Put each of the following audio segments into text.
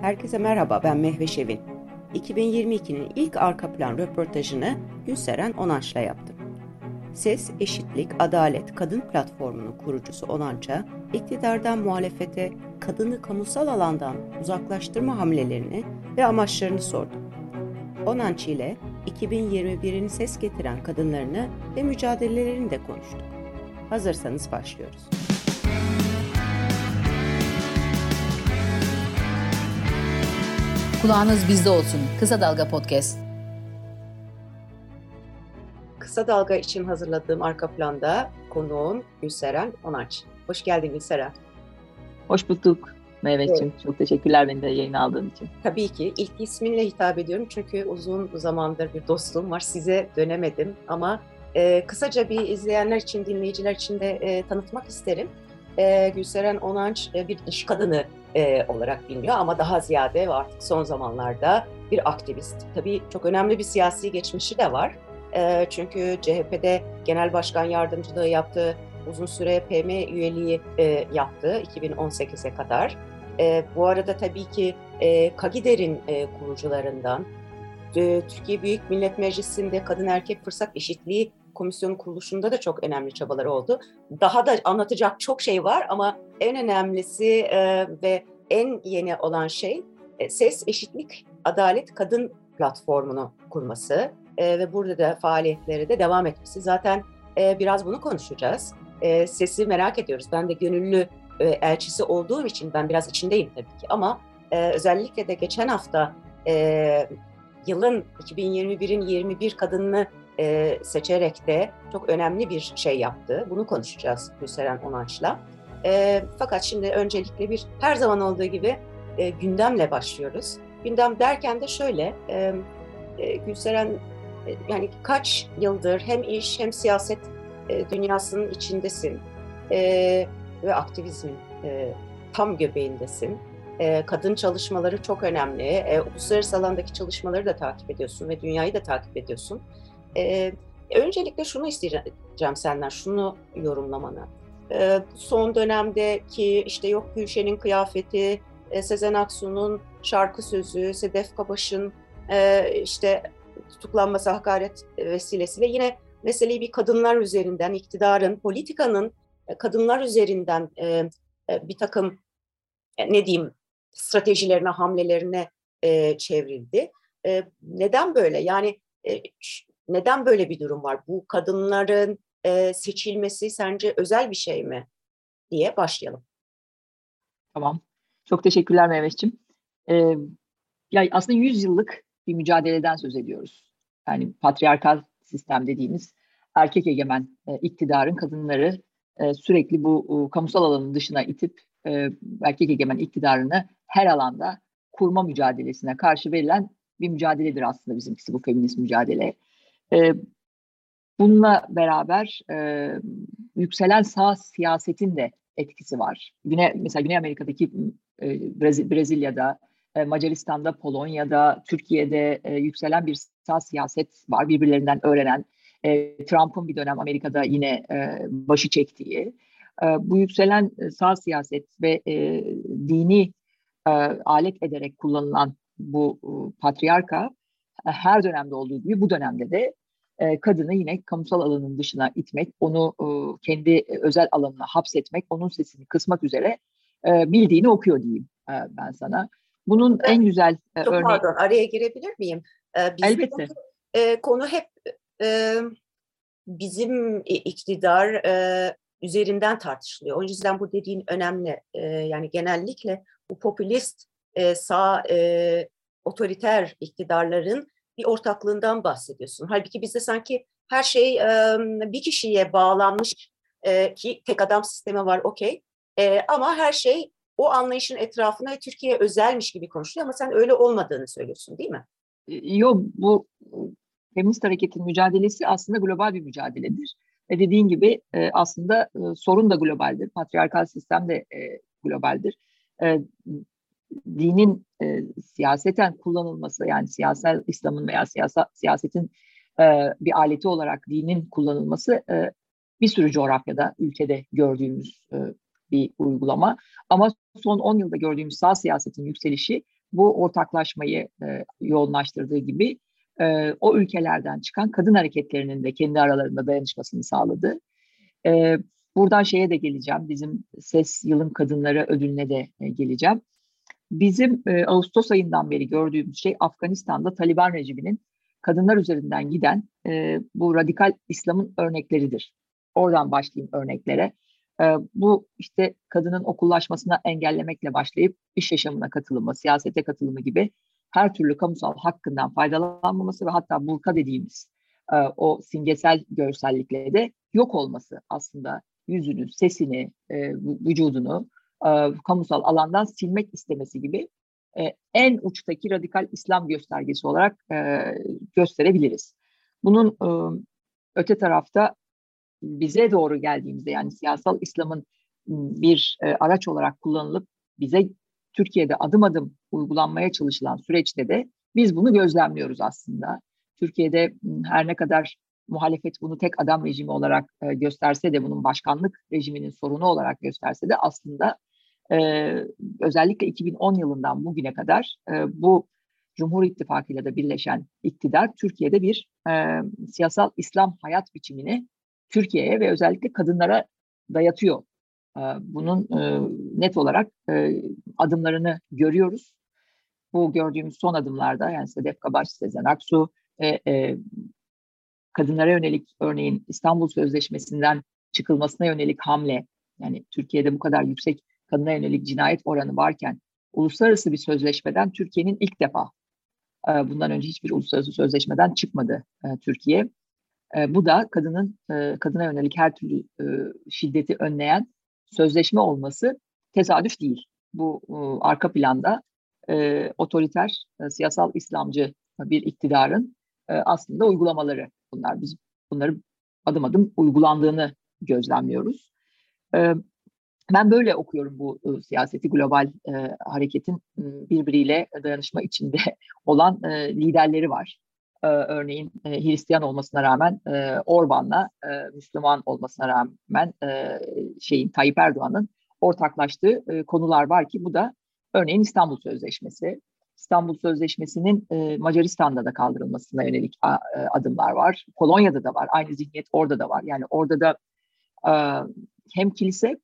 Herkese merhaba, ben Mehve Şevin. 2022'nin ilk arka plan röportajını Gülseren Onanç'la yaptım. Ses, Eşitlik, Adalet Kadın Platformu'nun kurucusu Onanç'a, iktidardan muhalefete kadını kamusal alandan uzaklaştırma hamlelerini ve amaçlarını sordum. Onanç ile 2021'in ses getiren kadınlarını ve mücadelelerini de konuştuk. Hazırsanız başlıyoruz. Kulağınız bizde olsun. Kısa Dalga Podcast. Kısa Dalga için hazırladığım arka planda konuğum Gülseren Onaç. Hoş geldin Gülseren. Hoş bulduk Mehmetciğim. Evet. Çok teşekkürler beni de yayına aldığın için. Tabii ki. İlk isminle hitap ediyorum çünkü uzun zamandır bir dostluğum var. Size dönemedim ama e, kısaca bir izleyenler için, dinleyiciler için de e, tanıtmak isterim. E, Gülseren Onanç e, bir dış kadını e, olarak biliniyor ama daha ziyade ve artık son zamanlarda bir aktivist. Tabii çok önemli bir siyasi geçmişi de var. E, çünkü CHP'de genel başkan yardımcılığı yaptı, uzun süre PM üyeliği e, yaptı 2018'e kadar. E, bu arada tabii ki e, Kagider'in e, kurucularından, e, Türkiye Büyük Millet Meclisi'nde kadın erkek fırsat eşitliği komisyonu kuruluşunda da çok önemli çabaları oldu. Daha da anlatacak çok şey var ama en önemlisi e, ve en yeni olan şey e, Ses, Eşitlik, Adalet Kadın platformunu kurması e, ve burada da faaliyetleri de devam etmesi. Zaten e, biraz bunu konuşacağız. E, sesi merak ediyoruz. Ben de gönüllü e, elçisi olduğum için ben biraz içindeyim tabii ki ama e, özellikle de geçen hafta e, yılın 2021'in 21 kadınını e, seçerek de çok önemli bir şey yaptı. Bunu konuşacağız Gülseren Onanç'la. E, fakat şimdi öncelikle bir her zaman olduğu gibi e, gündemle başlıyoruz. Gündem derken de şöyle, e, e, Gülseren e, yani kaç yıldır hem iş hem siyaset e, dünyasının içindesin e, ve aktivizmin e, tam göbeğindesin. E, kadın çalışmaları çok önemli. E, uluslararası alandaki çalışmaları da takip ediyorsun ve dünyayı da takip ediyorsun. E, öncelikle şunu isteyeceğim senden, şunu yorumlamanı. E, son dönemdeki işte yok Gülşen'in kıyafeti, e, Sezen Aksu'nun şarkı sözü, Sedef Kabaş'ın e, işte tutuklanması hakaret vesilesiyle yine meseleyi bir kadınlar üzerinden, iktidarın, politikanın kadınlar üzerinden e, bir takım ne diyeyim stratejilerine, hamlelerine e, çevrildi. E, neden böyle? Yani e, neden böyle bir durum var? Bu kadınların e, seçilmesi sence özel bir şey mi? diye başlayalım. Tamam. Çok teşekkürler Mehmetciğim. Ee, ya aslında 100 yıllık bir mücadeleden söz ediyoruz. Yani patriarkal sistem dediğimiz erkek egemen e, iktidarın kadınları e, sürekli bu e, kamusal alanın dışına itip e, erkek egemen iktidarını her alanda kurma mücadelesine karşı verilen bir mücadeledir aslında bizimkisi bu feminist mücadele. E, bununla beraber e, yükselen sağ siyasetin de etkisi var. Güney, mesela Güney Amerika'daki e, Brez, Brezilya'da, e, Macaristan'da, Polonya'da, Türkiye'de e, yükselen bir sağ siyaset var. Birbirlerinden öğrenen. E, Trump'ın bir dönem Amerika'da yine e, başı çektiği. E, bu yükselen e, sağ siyaset ve e, dini e, alet ederek kullanılan bu e, patriarka her dönemde olduğu gibi bu dönemde de e, kadını yine kamusal alanın dışına itmek, onu e, kendi özel alanına hapsetmek, onun sesini kısmak üzere e, bildiğini okuyor diyeyim e, ben sana. Bunun evet. en güzel e, Çok örneği... pardon araya girebilir miyim? Bizim Elbette. E, konu hep e, bizim iktidar e, üzerinden tartışılıyor. O yüzden bu dediğin önemli. E, yani genellikle bu popülist e, sağ e, otoriter iktidarların bir ortaklığından bahsediyorsun. Halbuki bizde sanki her şey e, bir kişiye bağlanmış e, ki tek adam sistemi var okey. E, ama her şey o anlayışın etrafına Türkiye özelmiş gibi konuşuluyor ama sen öyle olmadığını söylüyorsun değil mi? Yok bu feminist hareketin mücadelesi aslında global bir mücadeledir. Ve dediğin gibi e, aslında e, sorun da globaldir. Patriarkal sistem de e, globaldir. E, dinin e, siyaseten kullanılması yani siyasal İslam'ın veya siyasa, siyasetin e, bir aleti olarak dinin kullanılması e, bir sürü coğrafyada, ülkede gördüğümüz e, bir uygulama. Ama son 10 yılda gördüğümüz sağ siyasetin yükselişi bu ortaklaşmayı e, yoğunlaştırdığı gibi e, o ülkelerden çıkan kadın hareketlerinin de kendi aralarında dayanışmasını sağladı. E, buradan şeye de geleceğim, bizim Ses Yılın Kadınları ödülüne de e, geleceğim. Bizim e, Ağustos ayından beri gördüğümüz şey Afganistan'da Taliban rejiminin kadınlar üzerinden giden e, bu radikal İslam'ın örnekleridir. Oradan başlayayım örneklere. E, bu işte kadının okullaşmasına engellemekle başlayıp iş yaşamına katılımı, siyasete katılımı gibi her türlü kamusal hakkından faydalanmaması ve hatta burka dediğimiz e, o simgesel görsellikle de yok olması aslında yüzünü, sesini, e, vücudunu e, kamusal alandan silmek istemesi gibi e, en uçtaki radikal İslam göstergesi olarak e, gösterebiliriz. Bunun e, öte tarafta bize doğru geldiğimizde yani siyasal İslam'ın bir e, araç olarak kullanılıp bize Türkiye'de adım adım uygulanmaya çalışılan süreçte de biz bunu gözlemliyoruz aslında. Türkiye'de her ne kadar muhalefet bunu tek adam rejimi olarak e, gösterse de bunun başkanlık rejiminin sorunu olarak gösterse de aslında e, özellikle 2010 yılından bugüne kadar e, bu Cumhur İttifakı ile de birleşen iktidar Türkiye'de bir e, siyasal İslam hayat biçimini Türkiye'ye ve özellikle kadınlara dayatıyor. E, bunun e, net olarak e, adımlarını görüyoruz. Bu gördüğümüz son adımlarda yani Sedef Kabaş, Sezen Aksu, e, e, kadınlara yönelik örneğin İstanbul Sözleşmesi'nden çıkılmasına yönelik hamle yani Türkiye'de bu kadar yüksek kadına yönelik cinayet oranı varken uluslararası bir sözleşmeden Türkiye'nin ilk defa e, bundan önce hiçbir uluslararası sözleşmeden çıkmadı e, Türkiye. E, bu da kadının kadına yönelik her türlü şiddeti önleyen sözleşme olması tesadüf değil. Bu arka planda otoriter, siyasal İslamcı bir iktidarın aslında uygulamaları bunlar. Biz bunları adım adım uygulandığını gözlemliyoruz. Ben böyle okuyorum bu e, siyaseti global e, hareketin e, birbiriyle dayanışma içinde olan e, liderleri var. E, örneğin e, Hristiyan olmasına rağmen e, Orban'la e, Müslüman olmasına rağmen e, şeyin Tayyip Erdoğan'ın ortaklaştığı e, konular var ki bu da örneğin İstanbul Sözleşmesi. İstanbul Sözleşmesi'nin e, Macaristan'da da kaldırılmasına yönelik a, e, adımlar var. Polonya'da da var. Aynı zihniyet orada da var. Yani orada da e, hem kilise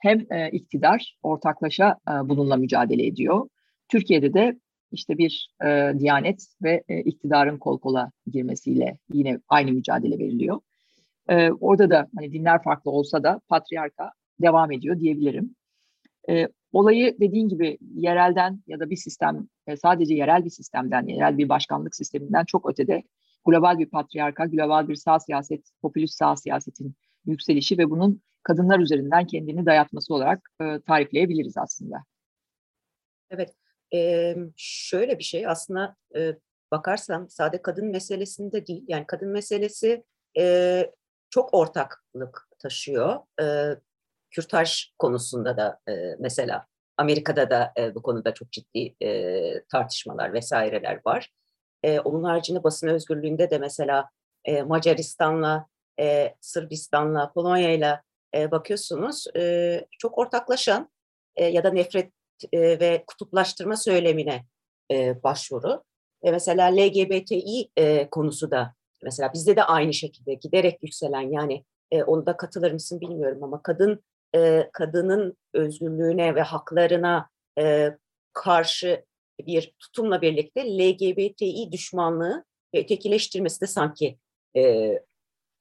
hem e, iktidar ortaklaşa e, bununla mücadele ediyor. Türkiye'de de işte bir e, diyanet ve e, iktidarın kol kola girmesiyle yine aynı mücadele veriliyor. Orada da hani dinler farklı olsa da patriarka devam ediyor diyebilirim. Olayı dediğin gibi yerelden ya da bir sistem sadece yerel bir sistemden, yerel bir başkanlık sisteminden çok ötede global bir patriarka, global bir sağ siyaset, popülist sağ siyasetin yükselişi ve bunun kadınlar üzerinden kendini dayatması olarak e, tarifleyebiliriz aslında. Evet, e, şöyle bir şey aslında e, bakarsam sade kadın meselesinde değil, yani kadın meselesi e, çok ortaklık taşıyor. E, kürtaj konusunda da e, mesela Amerika'da da e, bu konuda çok ciddi e, tartışmalar vesaireler var. E, onun haricinde basın özgürlüğünde de mesela e, Macaristan'la, e, Sırbistan'la, Polonya'yla e, bakıyorsunuz e, çok ortaklaşan e, ya da nefret ve kutuplaştırma söylemine başvuru. Mesela LGBTİ konusu da mesela bizde de aynı şekilde giderek yükselen yani onu da katılır mısın bilmiyorum ama kadın kadının özgürlüğüne ve haklarına karşı bir tutumla birlikte LGBTİ düşmanlığı ve ötekileştirmesi de sanki e,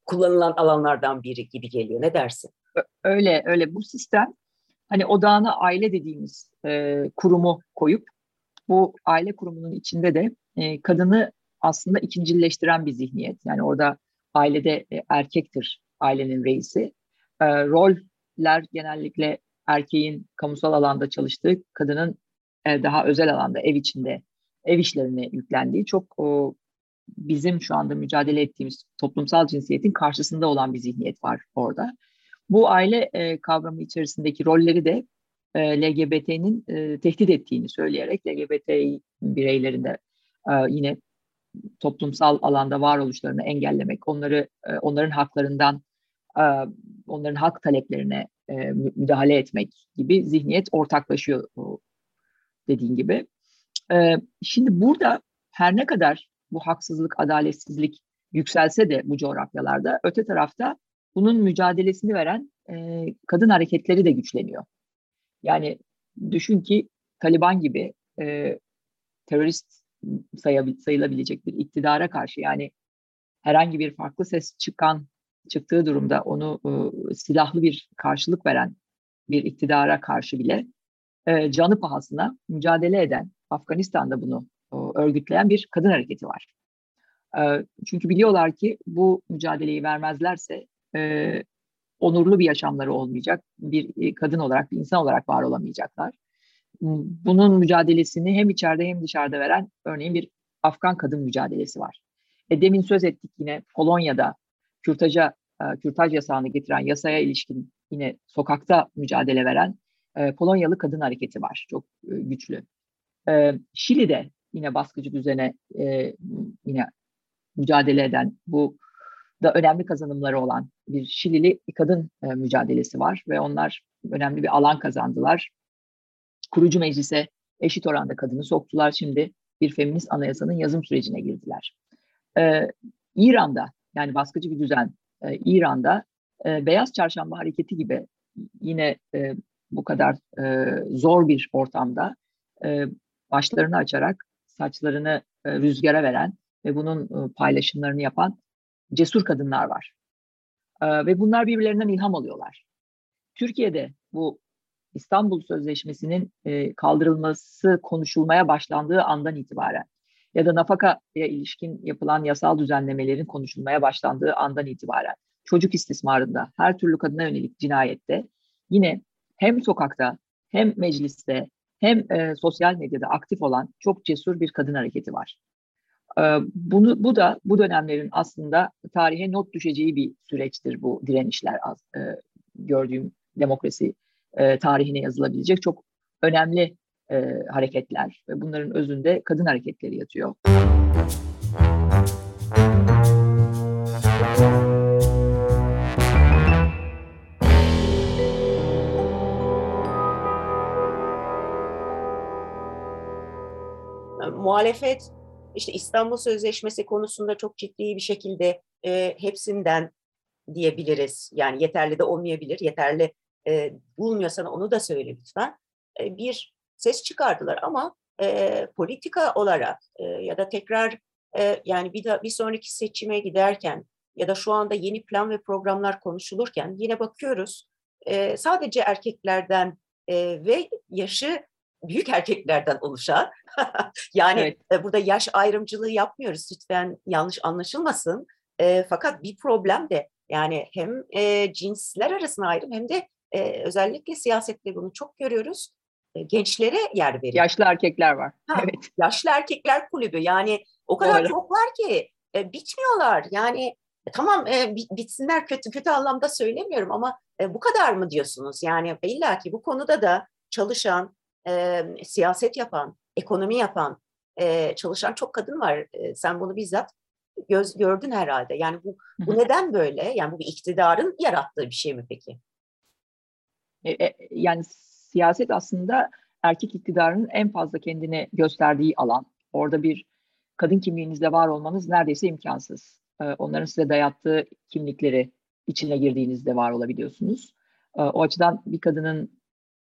kullanılan alanlardan biri gibi geliyor. Ne dersin? Öyle öyle bu sistem hani odağına aile dediğimiz e, kurumu koyup bu aile kurumunun içinde de e, kadını aslında ikincileştiren bir zihniyet. Yani orada ailede e, erkektir ailenin reisi. E, roller genellikle erkeğin kamusal alanda çalıştığı, kadının e, daha özel alanda ev içinde ev işlerine yüklendiği çok o, bizim şu anda mücadele ettiğimiz toplumsal cinsiyetin karşısında olan bir zihniyet var orada. Bu aile e, kavramı içerisindeki rolleri de e, LGBT'nin e, tehdit ettiğini söyleyerek LGBT bireylerinde e, yine toplumsal alanda varoluşlarını engellemek, onları e, onların haklarından, e, onların hak taleplerine e, müdahale etmek gibi zihniyet ortaklaşıyor dediğin gibi. Ee, şimdi burada her ne kadar bu haksızlık, adaletsizlik yükselse de bu coğrafyalarda öte tarafta bunun mücadelesini veren e, kadın hareketleri de güçleniyor. Yani düşün ki Taliban gibi e, terörist sayılabilecek bir iktidara karşı yani herhangi bir farklı ses çıkan çıktığı durumda onu e, silahlı bir karşılık veren bir iktidara karşı bile e, canı pahasına mücadele eden Afganistan'da bunu e, örgütleyen bir kadın hareketi var. E, çünkü biliyorlar ki bu mücadeleyi vermezlerse e, onurlu bir yaşamları olmayacak, bir e, kadın olarak, bir insan olarak var olamayacaklar. Bunun mücadelesini hem içeride hem dışarıda veren örneğin bir Afgan kadın mücadelesi var. E, demin söz ettik yine Polonya'da kürtaja, e, kürtaj yasağını getiren yasaya ilişkin yine sokakta mücadele veren e, Polonyalı kadın hareketi var. Çok e, güçlü. E, Şili'de yine baskıcı düzene e, yine mücadele eden bu da önemli kazanımları olan bir Şilili kadın e, mücadelesi var ve onlar önemli bir alan kazandılar. Kurucu meclise eşit oranda kadını soktular. Şimdi bir feminist anayasanın yazım sürecine girdiler. Ee, İran'da yani baskıcı bir düzen e, İran'da e, Beyaz Çarşamba Hareketi gibi yine e, bu kadar e, zor bir ortamda e, başlarını açarak saçlarını e, rüzgara veren ve bunun e, paylaşımlarını yapan cesur kadınlar var. E, ve bunlar birbirlerinden ilham alıyorlar. Türkiye'de bu İstanbul Sözleşmesi'nin e, kaldırılması konuşulmaya başlandığı andan itibaren ya da nafakaya ilişkin yapılan yasal düzenlemelerin konuşulmaya başlandığı andan itibaren çocuk istismarında, her türlü kadına yönelik cinayette yine hem sokakta hem mecliste hem e, sosyal medyada aktif olan çok cesur bir kadın hareketi var. E, bunu bu da bu dönemlerin aslında tarihe not düşeceği bir süreçtir bu direnişler az, e, gördüğüm demokrasi e, tarihine yazılabilecek çok önemli e, hareketler ve bunların özünde kadın hareketleri yatıyor. muhalefet işte İstanbul Sözleşmesi konusunda çok ciddi bir şekilde e, hepsinden diyebiliriz. Yani yeterli de olmayabilir. Yeterli e, bulmuyorsan onu da söyle lütfen. E, bir ses çıkardılar ama e, politika olarak e, ya da tekrar e, yani bir da bir sonraki seçime giderken ya da şu anda yeni plan ve programlar konuşulurken yine bakıyoruz e, sadece erkeklerden e, ve yaşı büyük erkeklerden oluşan yani evet. E, burada yaş ayrımcılığı yapmıyoruz lütfen yanlış anlaşılmasın e, fakat bir problem de yani hem e, cinsler arasında ayrım hem de e, özellikle siyasette bunu çok görüyoruz e, gençlere yer veriyor. Yaşlı erkekler var. Ha, evet. Yaşlı erkekler kulübü yani o kadar Doğru. çok var ki e, bitmiyorlar yani e, tamam e, bitsinler kötü kötü anlamda söylemiyorum ama e, bu kadar mı diyorsunuz yani illa ki bu konuda da çalışan e, siyaset yapan ekonomi yapan e, çalışan çok kadın var e, sen bunu bizzat göz gördün herhalde yani bu bu neden böyle yani bu bir iktidarın yarattığı bir şey mi peki? E, e, yani siyaset aslında erkek iktidarının en fazla kendine gösterdiği alan. Orada bir kadın kimliğinizle var olmanız neredeyse imkansız. Onların size dayattığı kimlikleri içine girdiğinizde var olabiliyorsunuz. O açıdan bir kadının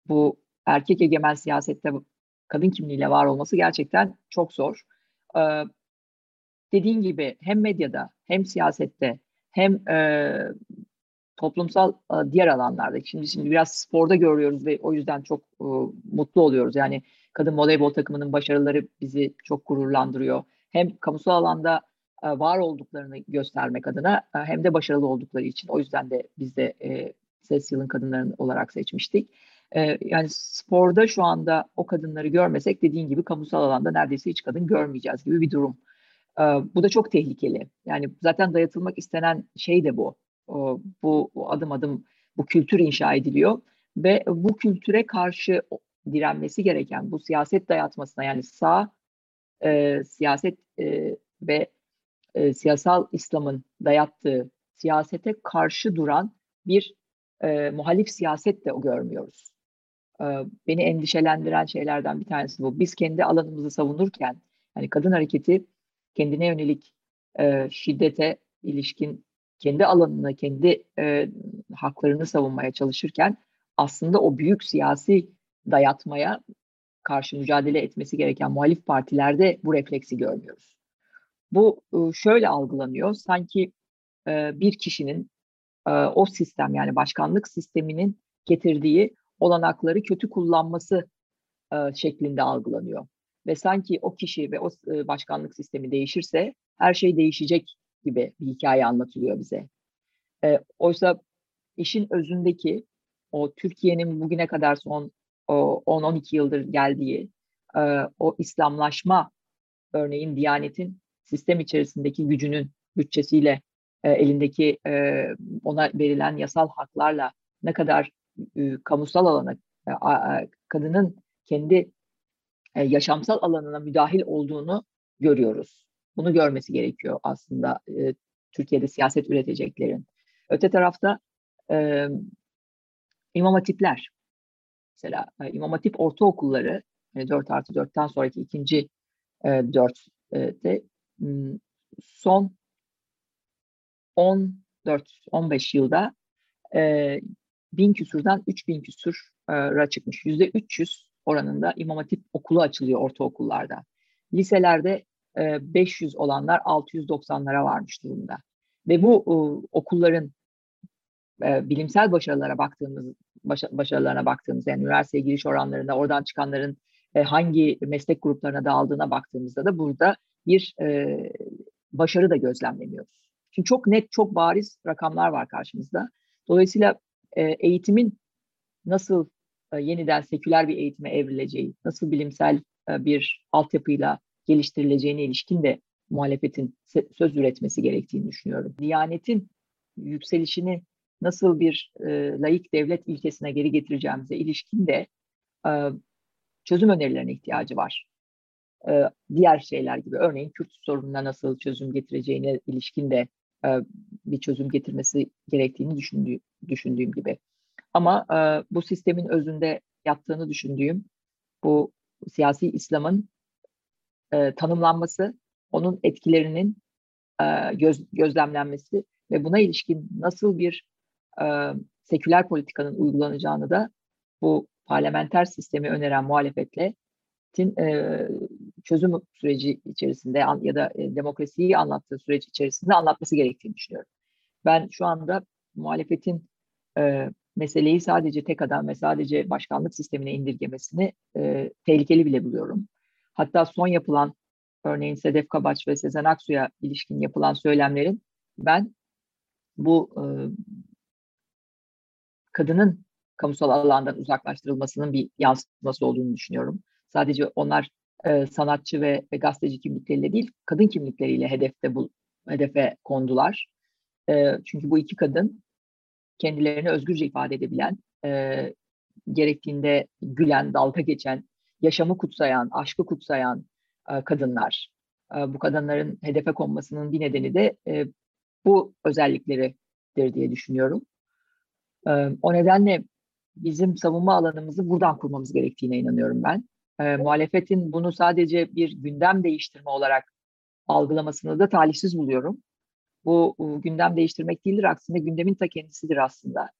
bu erkek egemen siyasette kadın kimliğiyle var olması gerçekten çok zor. Ee, dediğin gibi hem medyada hem siyasette hem e, toplumsal e, diğer alanlarda. Şimdi şimdi biraz sporda görüyoruz ve o yüzden çok e, mutlu oluyoruz. Yani kadın voleybol takımının başarıları bizi çok gururlandırıyor. Hem kamusal alanda e, var olduklarını göstermek adına hem de başarılı oldukları için. O yüzden de biz de ses yılın kadınların olarak seçmiştik. Yani sporda şu anda o kadınları görmesek dediğin gibi kamusal alanda neredeyse hiç kadın görmeyeceğiz gibi bir durum. Bu da çok tehlikeli. Yani zaten dayatılmak istenen şey de bu bu adım adım bu kültür inşa ediliyor ve bu kültüre karşı direnmesi gereken bu siyaset dayatmasına yani sağ e, siyaset e, ve e, siyasal İslam'ın dayattığı siyasete karşı duran bir e, muhalif siyaset de görmüyoruz. Beni endişelendiren şeylerden bir tanesi bu. Biz kendi alanımızı savunurken, yani kadın hareketi kendine yönelik e, şiddete ilişkin kendi alanını, kendi e, haklarını savunmaya çalışırken aslında o büyük siyasi dayatmaya karşı mücadele etmesi gereken muhalif partilerde bu refleksi görmüyoruz. Bu e, şöyle algılanıyor, sanki e, bir kişinin e, o sistem yani başkanlık sisteminin getirdiği olanakları kötü kullanması şeklinde algılanıyor. Ve sanki o kişi ve o başkanlık sistemi değişirse her şey değişecek gibi bir hikaye anlatılıyor bize. oysa işin özündeki o Türkiye'nin bugüne kadar son 10-12 yıldır geldiği o İslamlaşma örneğin Diyanet'in sistem içerisindeki gücünün bütçesiyle e, elindeki e, ona verilen yasal haklarla ne kadar e, kamusal alana e, kadının kendi e, yaşamsal alanına müdahil olduğunu görüyoruz. Bunu görmesi gerekiyor aslında e, Türkiye'de siyaset üreteceklerin. Öte tarafta e, imam hatipler, mesela e, imam hatip ortaokulları e, 4 artı 4'ten sonraki ikinci e, 4'te son 14-15 yılda bin küsurdan 3 bin küsura çıkmış. Yüzde 300 oranında İmam Hatip okulu açılıyor ortaokullarda. Liselerde e, 500 olanlar 690'lara varmış durumda. Ve bu e, okulların e, bilimsel başarılara baktığımız başa, başarılarına baktığımız yani üniversiteye giriş oranlarında oradan çıkanların e, hangi meslek gruplarına dağıldığına baktığımızda da burada bir e, başarı da gözlemlemiyoruz. Şimdi çok net, çok bariz rakamlar var karşımızda. Dolayısıyla e, eğitimin nasıl e, yeniden seküler bir eğitime evrileceği, nasıl bilimsel e, bir altyapıyla geliştirileceğine ilişkin de muhalefetin söz üretmesi gerektiğini düşünüyorum. Diyanetin yükselişini nasıl bir e, layık devlet ilkesine geri getireceğimize ilişkin de e, çözüm önerilerine ihtiyacı var. E, diğer şeyler gibi örneğin Kürt sorununa nasıl çözüm getireceğine ilişkin de e, bir çözüm getirmesi gerektiğini düşündüğü, düşündüğüm gibi. Ama e, bu sistemin özünde yattığını düşündüğüm bu siyasi İslam'ın e, tanımlanması, onun etkilerinin göz, gözlemlenmesi ve buna ilişkin nasıl bir seküler politikanın uygulanacağını da bu parlamenter sistemi öneren muhalefetle e, çözüm süreci içerisinde ya da e, demokrasiyi anlattığı süreç içerisinde anlatması gerektiğini düşünüyorum. Ben şu anda muhalefetin e, meseleyi sadece tek adam ve sadece başkanlık sistemine indirgemesini e, tehlikeli bile buluyorum. Hatta son yapılan örneğin Sedef Kabaç ve Sezen Aksu'ya ilişkin yapılan söylemlerin ben bu e, kadının kamusal alandan uzaklaştırılmasının bir yansıtması olduğunu düşünüyorum. Sadece onlar e, sanatçı ve, ve gazeteci kimlikleriyle değil, kadın kimlikleriyle hedefte bu hedefe kondular. E, çünkü bu iki kadın kendilerini özgürce ifade edebilen, e, gerektiğinde gülen, dalga geçen, yaşamı kutsayan, aşkı kutsayan e, kadınlar. E, bu kadınların hedefe konmasının bir nedeni de e, bu özellikleridir diye düşünüyorum. E, o nedenle bizim savunma alanımızı buradan kurmamız gerektiğine inanıyorum ben e, muhalefetin bunu sadece bir gündem değiştirme olarak algılamasını da talihsiz buluyorum. Bu e, gündem değiştirmek değildir aksine gündemin ta kendisidir aslında.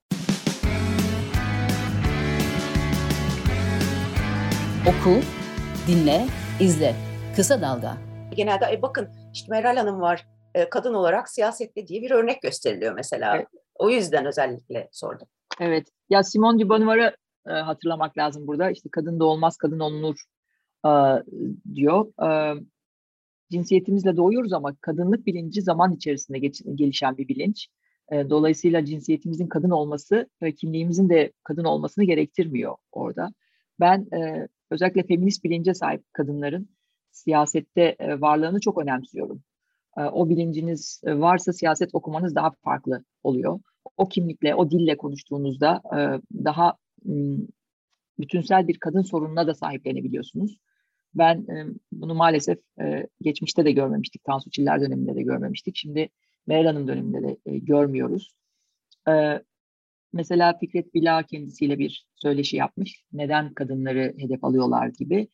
Oku, dinle, izle. Kısa Dalga. Genelde e, bakın işte Meral Hanım var e, kadın olarak siyasette diye bir örnek gösteriliyor mesela. Evet. O yüzden özellikle sordum. Evet. Ya Simone de Beauvoir'ı e, hatırlamak lazım burada. İşte kadın da olmaz, kadın olunur e, diyor. E, cinsiyetimizle doğuyoruz ama kadınlık bilinci zaman içerisinde geç, gelişen bir bilinç. E, dolayısıyla cinsiyetimizin kadın olması ve kimliğimizin de kadın olmasını gerektirmiyor orada. Ben e, özellikle feminist bilince sahip kadınların siyasette e, varlığını çok önemsiyorum. E, o bilinciniz varsa siyaset okumanız daha farklı oluyor. O kimlikle, o dille konuştuğunuzda e, daha bütünsel bir kadın sorununa da sahiplenebiliyorsunuz. Ben bunu maalesef geçmişte de görmemiştik. Tansu Çiller döneminde de görmemiştik. Şimdi Meral döneminde de görmüyoruz. mesela Fikret Bila kendisiyle bir söyleşi yapmış. Neden kadınları hedef alıyorlar gibi.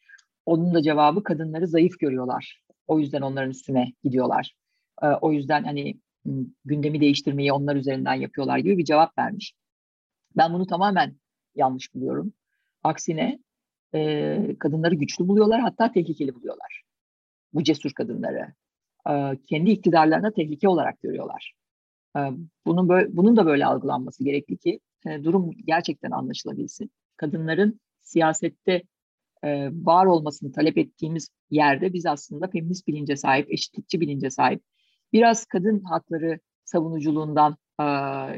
Onun da cevabı kadınları zayıf görüyorlar. O yüzden onların üstüne gidiyorlar. O yüzden hani gündemi değiştirmeyi onlar üzerinden yapıyorlar gibi bir cevap vermiş. Ben bunu tamamen yanlış buluyorum. Aksine e, kadınları güçlü buluyorlar hatta tehlikeli buluyorlar. Bu cesur kadınları. E, kendi iktidarlarına tehlike olarak görüyorlar. E, bunun, böyle, bunun da böyle algılanması gerekli ki e, durum gerçekten anlaşılabilsin. Kadınların siyasette e, var olmasını talep ettiğimiz yerde biz aslında feminist bilince sahip, eşitlikçi bilince sahip, biraz kadın hakları savunuculuğundan e,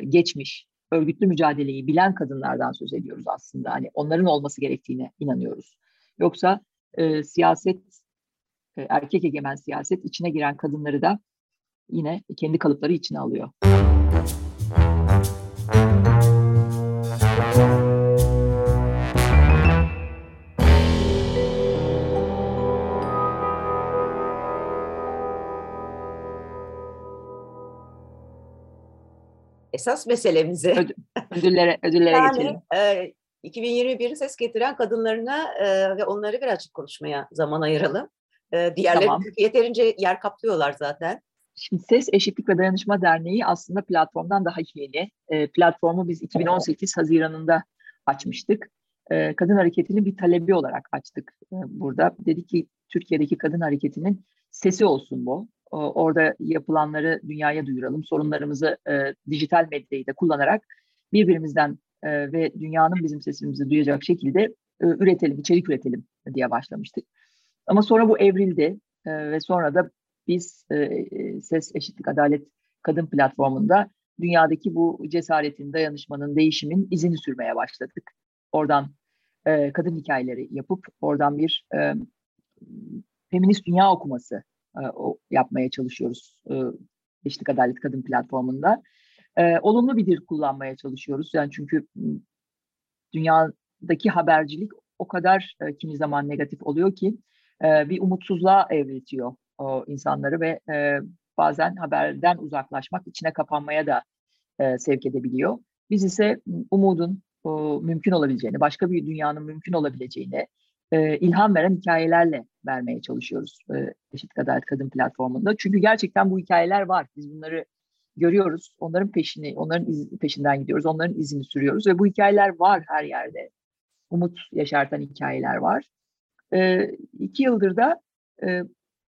geçmiş, örgütlü mücadeleyi bilen kadınlardan söz ediyoruz aslında. Hani onların olması gerektiğine inanıyoruz. Yoksa e, siyaset, e, erkek egemen siyaset içine giren kadınları da yine kendi kalıpları içine alıyor. Esas meselemize. Öd ödüllere, ödüllere yani, geçelim. E, 2021'i ses getiren kadınlarına e, ve onları birazcık konuşmaya zaman ayıralım. E, diğerleri tamam. yeterince yer kaplıyorlar zaten. Şimdi Ses Eşitlik ve Dayanışma Derneği aslında platformdan daha yeni. E, platformu biz 2018 Haziran'ında açmıştık. E, kadın hareketinin bir talebi olarak açtık e, burada. Dedi ki Türkiye'deki kadın hareketinin sesi olsun bu orada yapılanları dünyaya duyuralım. Sorunlarımızı e, dijital medyayı da kullanarak birbirimizden e, ve dünyanın bizim sesimizi duyacak şekilde e, üretelim, içerik üretelim diye başlamıştık. Ama sonra bu evrildi e, ve sonra da biz e, Ses Eşitlik Adalet Kadın Platformu'nda dünyadaki bu cesaretin, dayanışmanın, değişimin izini sürmeye başladık. Oradan e, kadın hikayeleri yapıp oradan bir e, feminist dünya okuması e, yapmaya çalışıyoruz e, Eşitlik Adalet Kadın platformunda. E, olumlu bir dil kullanmaya çalışıyoruz. Yani çünkü dünyadaki habercilik o kadar kimi zaman negatif oluyor ki bir umutsuzluğa evretiyor o insanları ve bazen haberden uzaklaşmak, içine kapanmaya da sevk edebiliyor. Biz ise umudun mümkün olabileceğini, başka bir dünyanın mümkün olabileceğini, e, ilham veren hikayelerle vermeye çalışıyoruz e, Eşit Adalet Kadın platformunda. Çünkü gerçekten bu hikayeler var. Biz bunları görüyoruz. Onların peşini, onların iz, peşinden gidiyoruz. Onların izini sürüyoruz ve bu hikayeler var her yerde. Umut yaşartan hikayeler var. E, iki yıldır da e,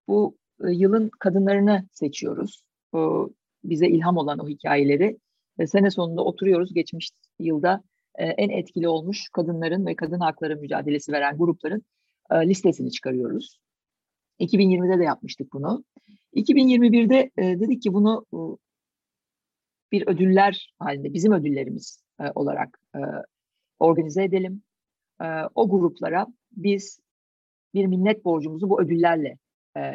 bu e, yılın kadınlarını seçiyoruz. O, bize ilham olan o hikayeleri ve sene sonunda oturuyoruz. Geçmiş yılda e, en etkili olmuş kadınların ve kadın hakları mücadelesi veren grupların e, listesini çıkarıyoruz. 2020'de de yapmıştık bunu. 2021'de e, dedik ki bunu bir ödüller halinde, bizim ödüllerimiz olarak organize edelim. O gruplara biz bir minnet borcumuzu bu ödüllerle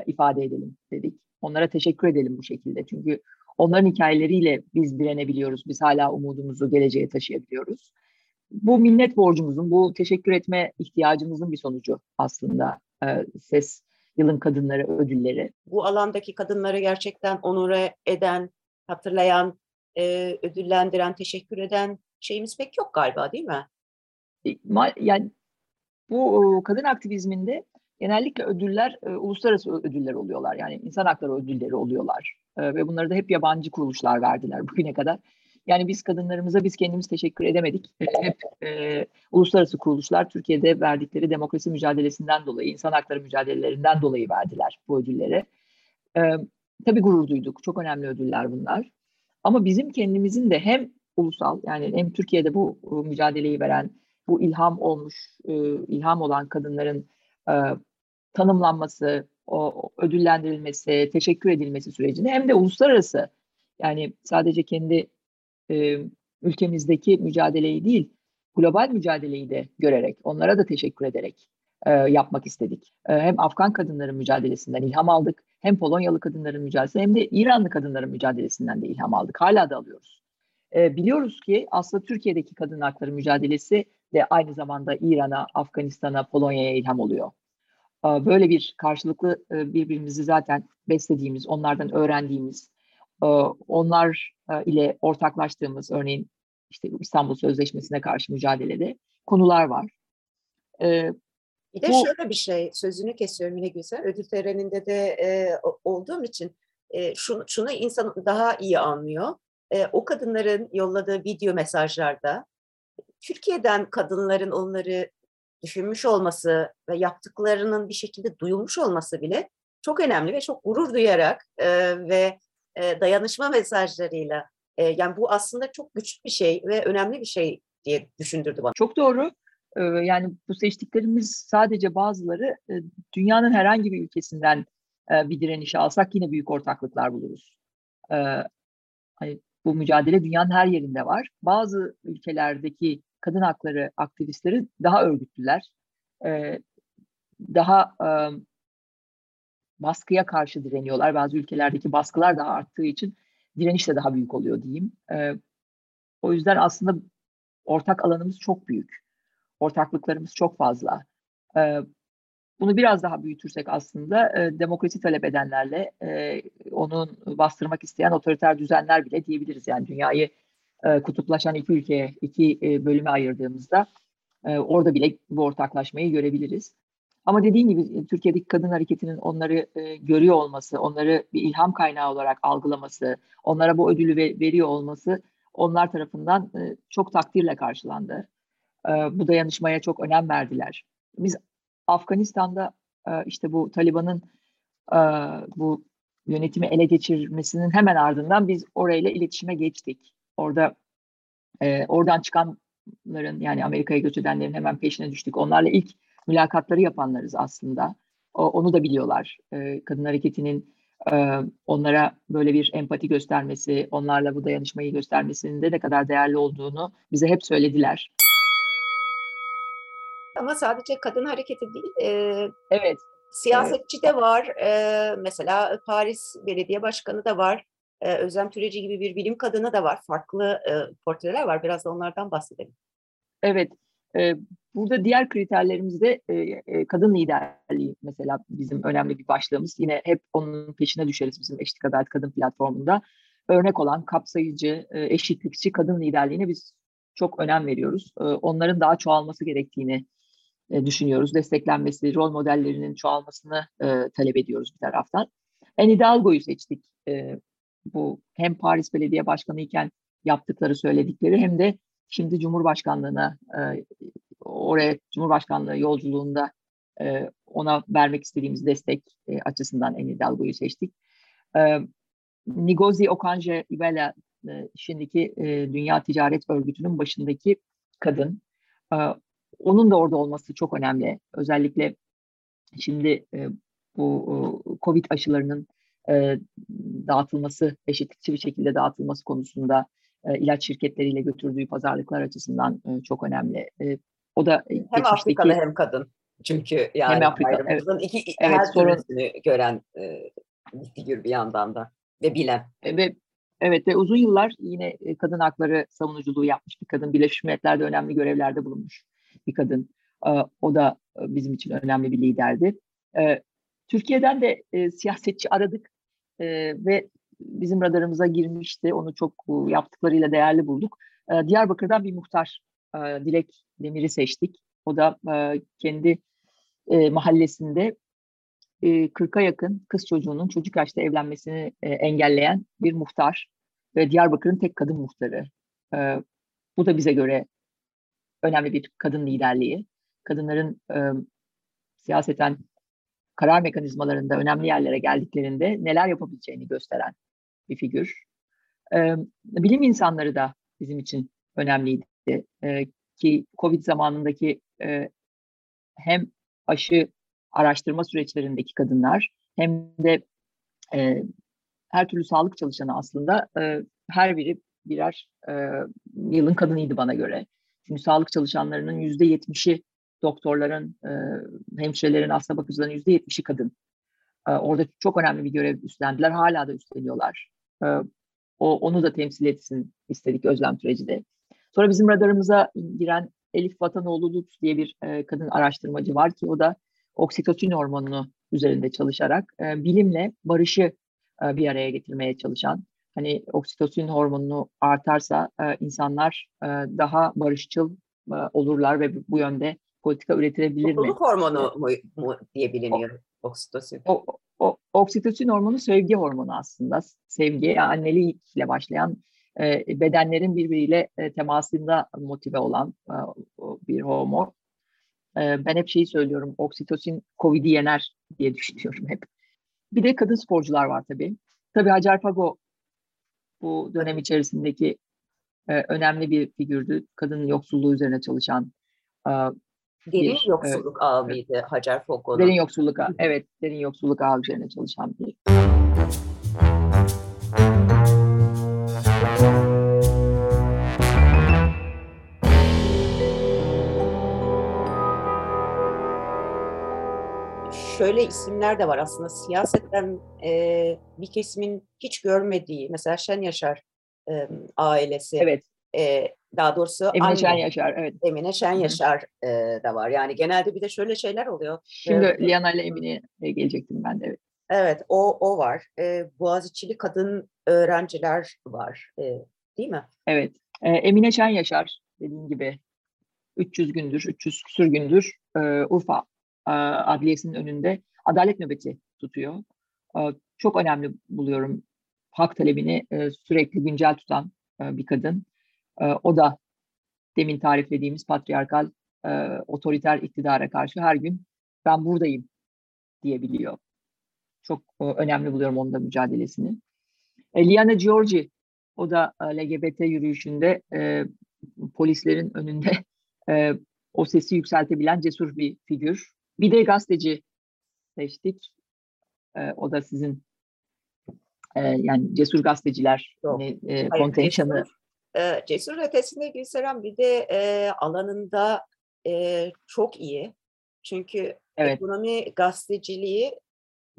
ifade edelim dedik. Onlara teşekkür edelim bu şekilde. Çünkü onların hikayeleriyle biz direnebiliyoruz. Biz hala umudumuzu geleceğe taşıyabiliyoruz bu minnet borcumuzun, bu teşekkür etme ihtiyacımızın bir sonucu aslında e, ses yılın kadınları ödülleri. Bu alandaki kadınları gerçekten onure eden, hatırlayan, e, ödüllendiren, teşekkür eden şeyimiz pek yok galiba değil mi? E, yani bu kadın aktivizminde genellikle ödüller e, uluslararası ödüller oluyorlar. Yani insan hakları ödülleri oluyorlar. E, ve bunları da hep yabancı kuruluşlar verdiler bugüne kadar. Yani biz kadınlarımıza biz kendimiz teşekkür edemedik. Hep e, uluslararası kuruluşlar Türkiye'de verdikleri demokrasi mücadelesinden dolayı, insan hakları mücadelelerinden dolayı verdiler bu ödülleri. E, tabii gurur duyduk. Çok önemli ödüller bunlar. Ama bizim kendimizin de hem ulusal yani hem Türkiye'de bu mücadeleyi veren, bu ilham olmuş, e, ilham olan kadınların e, tanımlanması, o ödüllendirilmesi, teşekkür edilmesi sürecini hem de uluslararası yani sadece kendi e, ülkemizdeki mücadeleyi değil, global mücadeleyi de görerek, onlara da teşekkür ederek e, yapmak istedik. E, hem Afgan kadınların mücadelesinden ilham aldık, hem Polonyalı kadınların mücadelesi hem de İranlı kadınların mücadelesinden de ilham aldık. Hala da alıyoruz. E, biliyoruz ki aslında Türkiye'deki kadın hakları mücadelesi de aynı zamanda İran'a, Afganistan'a, Polonya'ya ilham oluyor. E, böyle bir karşılıklı e, birbirimizi zaten beslediğimiz, onlardan öğrendiğimiz, onlar ile ortaklaştığımız örneğin işte İstanbul Sözleşmesi'ne karşı mücadelede konular var. Ee, bir de bu, şöyle bir şey, sözünü kesiyorum yine güzel. Ödül töreninde de e, olduğum için e, şunu, şunu insan daha iyi anlıyor. E, o kadınların yolladığı video mesajlarda Türkiye'den kadınların onları düşünmüş olması ve yaptıklarının bir şekilde duyulmuş olması bile çok önemli ve çok gurur duyarak e, ve e, dayanışma mesajlarıyla e, yani bu aslında çok güçlü bir şey ve önemli bir şey diye düşündürdü bana. Çok doğru. Ee, yani bu seçtiklerimiz sadece bazıları e, dünyanın herhangi bir ülkesinden e, bir direnişi alsak yine büyük ortaklıklar buluruz. Ee, hani bu mücadele dünyanın her yerinde var. Bazı ülkelerdeki kadın hakları aktivistleri daha örgütlüler, e, daha baskıya karşı direniyorlar. Bazı ülkelerdeki baskılar daha arttığı için direniş de daha büyük oluyor diyeyim. O yüzden aslında ortak alanımız çok büyük. Ortaklıklarımız çok fazla. Bunu biraz daha büyütürsek aslında e, demokrasi talep edenlerle e, onun bastırmak isteyen otoriter düzenler bile diyebiliriz. Yani dünyayı e, kutuplaşan iki ülkeye, iki e, bölüme ayırdığımızda e, orada bile bu ortaklaşmayı görebiliriz. Ama dediğim gibi e, Türkiye'deki kadın hareketinin onları e, görüyor olması, onları bir ilham kaynağı olarak algılaması, onlara bu ödülü ve, veriyor olması onlar tarafından e, çok takdirle karşılandı. E, bu dayanışmaya çok önem verdiler. Biz Afganistan'da e, işte bu Taliban'ın e, bu yönetimi ele geçirmesinin hemen ardından biz orayla iletişime geçtik. Orada e, oradan çıkanların yani Amerika'ya göç edenlerin hemen peşine düştük. Onlarla ilk mülakatları yapanlarız aslında. O, onu da biliyorlar. E, kadın hareketinin e, onlara böyle bir empati göstermesi, onlarla bu dayanışmayı göstermesinin de ne kadar değerli olduğunu bize hep söylediler. Ama sadece kadın hareketi değil. E, evet. Siyasetçi evet. de var. E, mesela Paris Belediye Başkanı da var. E, Özlem Türeci gibi bir bilim kadını da var. Farklı e, portreler var. Biraz da onlardan bahsedelim. Evet. E, burada diğer kriterlerimiz de e, e, kadın liderliği mesela bizim önemli bir başlığımız. Yine hep onun peşine düşeriz bizim Eşitlik Adalet Kadın platformunda. Örnek olan kapsayıcı, e, eşitlikçi kadın liderliğine biz çok önem veriyoruz. Onların daha çoğalması gerektiğini düşünüyoruz. Desteklenmesi, rol modellerinin çoğalmasını talep ediyoruz bir taraftan. En Hidalgo'yu seçtik. Bu hem Paris Belediye Başkanı iken yaptıkları söyledikleri hem de şimdi Cumhurbaşkanlığına e, oraya Cumhurbaşkanlığı yolculuğunda e, ona vermek istediğimiz destek e, açısından En Hidalgo'yu seçtik. E, Ngozi Okonjo-Iweala e, şimdiki e, Dünya Ticaret Örgütü'nün başındaki kadın. E, onun da orada olması çok önemli. Özellikle şimdi e, bu e, COVID aşılarının e, dağıtılması, eşitlikçi bir şekilde dağıtılması konusunda e, ilaç şirketleriyle götürdüğü pazarlıklar açısından e, çok önemli. E, o da hem geçmişteki, Afrikalı hem kadın. Çünkü yani hem Afrika, evet, iki evet, her sorun, gören e, bir figür bir yandan da ve bilen. E, ve Evet ve uzun yıllar yine e, kadın hakları savunuculuğu yapmış bir kadın. Birleşmiş Milletler'de önemli görevlerde bulunmuş bir kadın. O da e, bizim için önemli bir liderdi. Türkiye'den de e, siyasetçi aradık e, ve bizim radarımıza girmişti. Onu çok yaptıklarıyla değerli bulduk. Ee, Diyarbakır'dan bir muhtar Dilek Demir'i seçtik. O da kendi mahallesinde 40'a yakın kız çocuğunun çocuk yaşta evlenmesini engelleyen bir muhtar ve Diyarbakır'ın tek kadın muhtarı. Bu da bize göre önemli bir kadın liderliği, kadınların e, siyaseten karar mekanizmalarında önemli yerlere geldiklerinde neler yapabileceğini gösteren bir figür. E, bilim insanları da bizim için önemliydi. E, ki Covid zamanındaki e, hem aşı araştırma süreçlerindeki kadınlar hem de e, her türlü sağlık çalışanı aslında e, her biri birer e, yılın kadınıydı bana göre. Çünkü sağlık çalışanlarının yüzde yetmişi doktorların, e, hemşirelerin, hasta bakıcıların yüzde yetmişi kadın. E, orada çok önemli bir görev üstlendiler. Hala da üstleniyorlar. E, o, onu da temsil etsin istedik Özlem Türeci'de. Sonra bizim radarımıza giren Elif Vatanoğlu Lutz diye bir kadın araştırmacı var ki o da oksitosin hormonunu üzerinde çalışarak bilimle barışı bir araya getirmeye çalışan, hani oksitosin hormonunu artarsa insanlar daha barışçıl olurlar ve bu yönde politika üretilebilir Mutluluk mi? hormonu mu, mu diye biliniyor o, oksitosin. O, o, oksitosin hormonu sevgi hormonu aslında. Sevgi, annelikle başlayan e, bedenlerin birbiriyle e, temasında motive olan e, bir hormon. E, ben hep şeyi söylüyorum, oksitosin Covid'i yener diye düşünüyorum hep. Bir de kadın sporcular var tabii. Tabii Hacer Fago bu dönem içerisindeki e, önemli bir figürdü. Kadının yoksulluğu üzerine çalışan e, Derin bir, yoksulluk e, ağı mıydı Hacer Fago'nun? Derin yoksulluk ağı, evet. Derin yoksulluk ağı üzerine çalışan bir şöyle isimler de var aslında siyasetten e, bir kesimin hiç görmediği mesela Şen Yaşar e, ailesi. Evet. E, daha doğrusu Emine anne, Şen Yaşar, evet. Emine Şen Yaşar e, da var. Yani genelde bir de şöyle şeyler oluyor. Şimdi ee, Liana ile Emine'ye gelecektim ben de. Evet, evet o, o var. E, Boğaziçi'li kadın öğrenciler var. E, değil mi? Evet. E, Emine Şen Yaşar dediğim gibi 300 gündür, 300 küsür gündür e, Urfa e, adliyesinin önünde adalet nöbeti tutuyor. E, çok önemli buluyorum hak talebini e, sürekli güncel tutan bir kadın. O da demin tariflediğimiz patriarkal otoriter iktidara karşı her gün ben buradayım diyebiliyor. Çok önemli buluyorum onun da mücadelesini. Liana Giorgi, o da LGBT yürüyüşünde polislerin önünde o sesi yükseltebilen cesur bir figür. Bir de gazeteci seçtik. E, o da sizin e, yani cesur gazeteciler hani, e, kontenjanı. E, cesur ötesinde Gülseren bir de e, alanında e, çok iyi. Çünkü evet. ekonomi gazeteciliği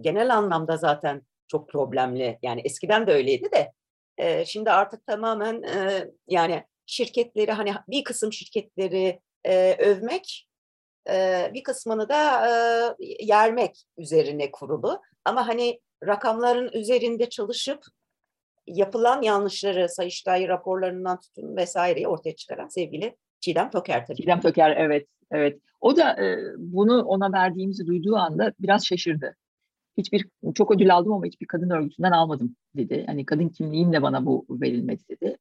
genel anlamda zaten çok problemli. Yani eskiden de öyleydi de e, şimdi artık tamamen e, yani şirketleri hani bir kısım şirketleri e, övmek bir kısmını da yermek üzerine kurulu. Ama hani rakamların üzerinde çalışıp yapılan yanlışları Sayıştay raporlarından tutun vesaireyi ortaya çıkaran sevgili Çiğdem Toker tabii. Çiğdem Toker evet evet. O da e, bunu ona verdiğimizi duyduğu anda biraz şaşırdı. Hiçbir çok ödül aldım ama hiçbir kadın örgütünden almadım dedi. Hani kadın kimliğimle bana bu verilmedi dedi.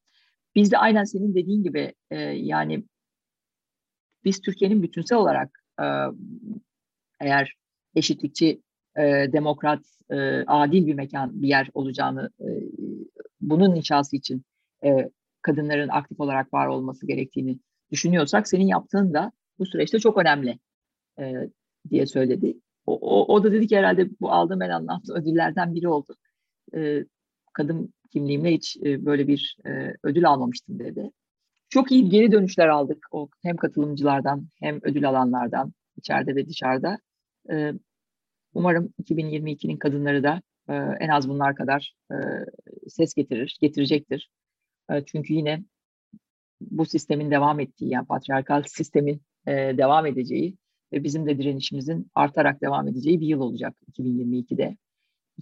Biz de aynen senin dediğin gibi e, yani biz Türkiye'nin bütünsel olarak e, eğer eşitlikçi, e, demokrat, e, adil bir mekan, bir yer olacağını, e, bunun inşası için e, kadınların aktif olarak var olması gerektiğini düşünüyorsak, senin yaptığın da bu süreçte çok önemli e, diye söyledi. O, o, o da dedi ki herhalde bu aldığım en anlamlı ödüllerden biri oldu. E, kadın kimliğimle hiç e, böyle bir e, ödül almamıştım dedi. Çok iyi geri dönüşler aldık o hem katılımcılardan hem ödül alanlardan içeride ve dışarıda. Ee, umarım 2022'nin kadınları da e, en az bunlar kadar e, ses getirir, getirecektir. E, çünkü yine bu sistemin devam ettiği, yani patriarkal sistemin devam edeceği ve bizim de direnişimizin artarak devam edeceği bir yıl olacak 2022'de.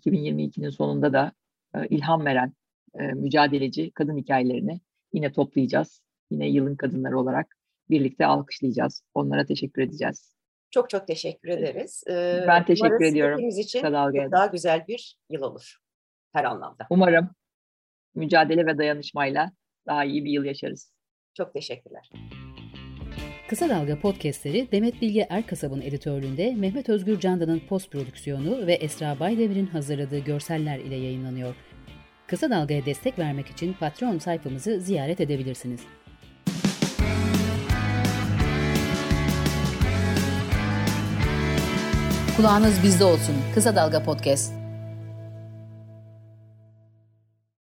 2022'nin sonunda da ilham veren mücadeleci kadın hikayelerini yine toplayacağız yine yılın kadınları olarak birlikte alkışlayacağız. Onlara teşekkür edeceğiz. Çok çok teşekkür ederiz. Ee, ben teşekkür ediyorum. İçin daha güzel bir yıl olur her anlamda. Umarım mücadele ve dayanışmayla daha iyi bir yıl yaşarız. Çok teşekkürler. Kısa Dalga podcastleri Demet Bilge Erkasab'ın editörlüğünde Mehmet Özgür Candan'ın post prodüksiyonu ve Esra Baydemir'in hazırladığı görseller ile yayınlanıyor. Kısa Dalga'ya destek vermek için Patreon sayfamızı ziyaret edebilirsiniz. Kulağınız bizde olsun. Kısa Dalga Podcast.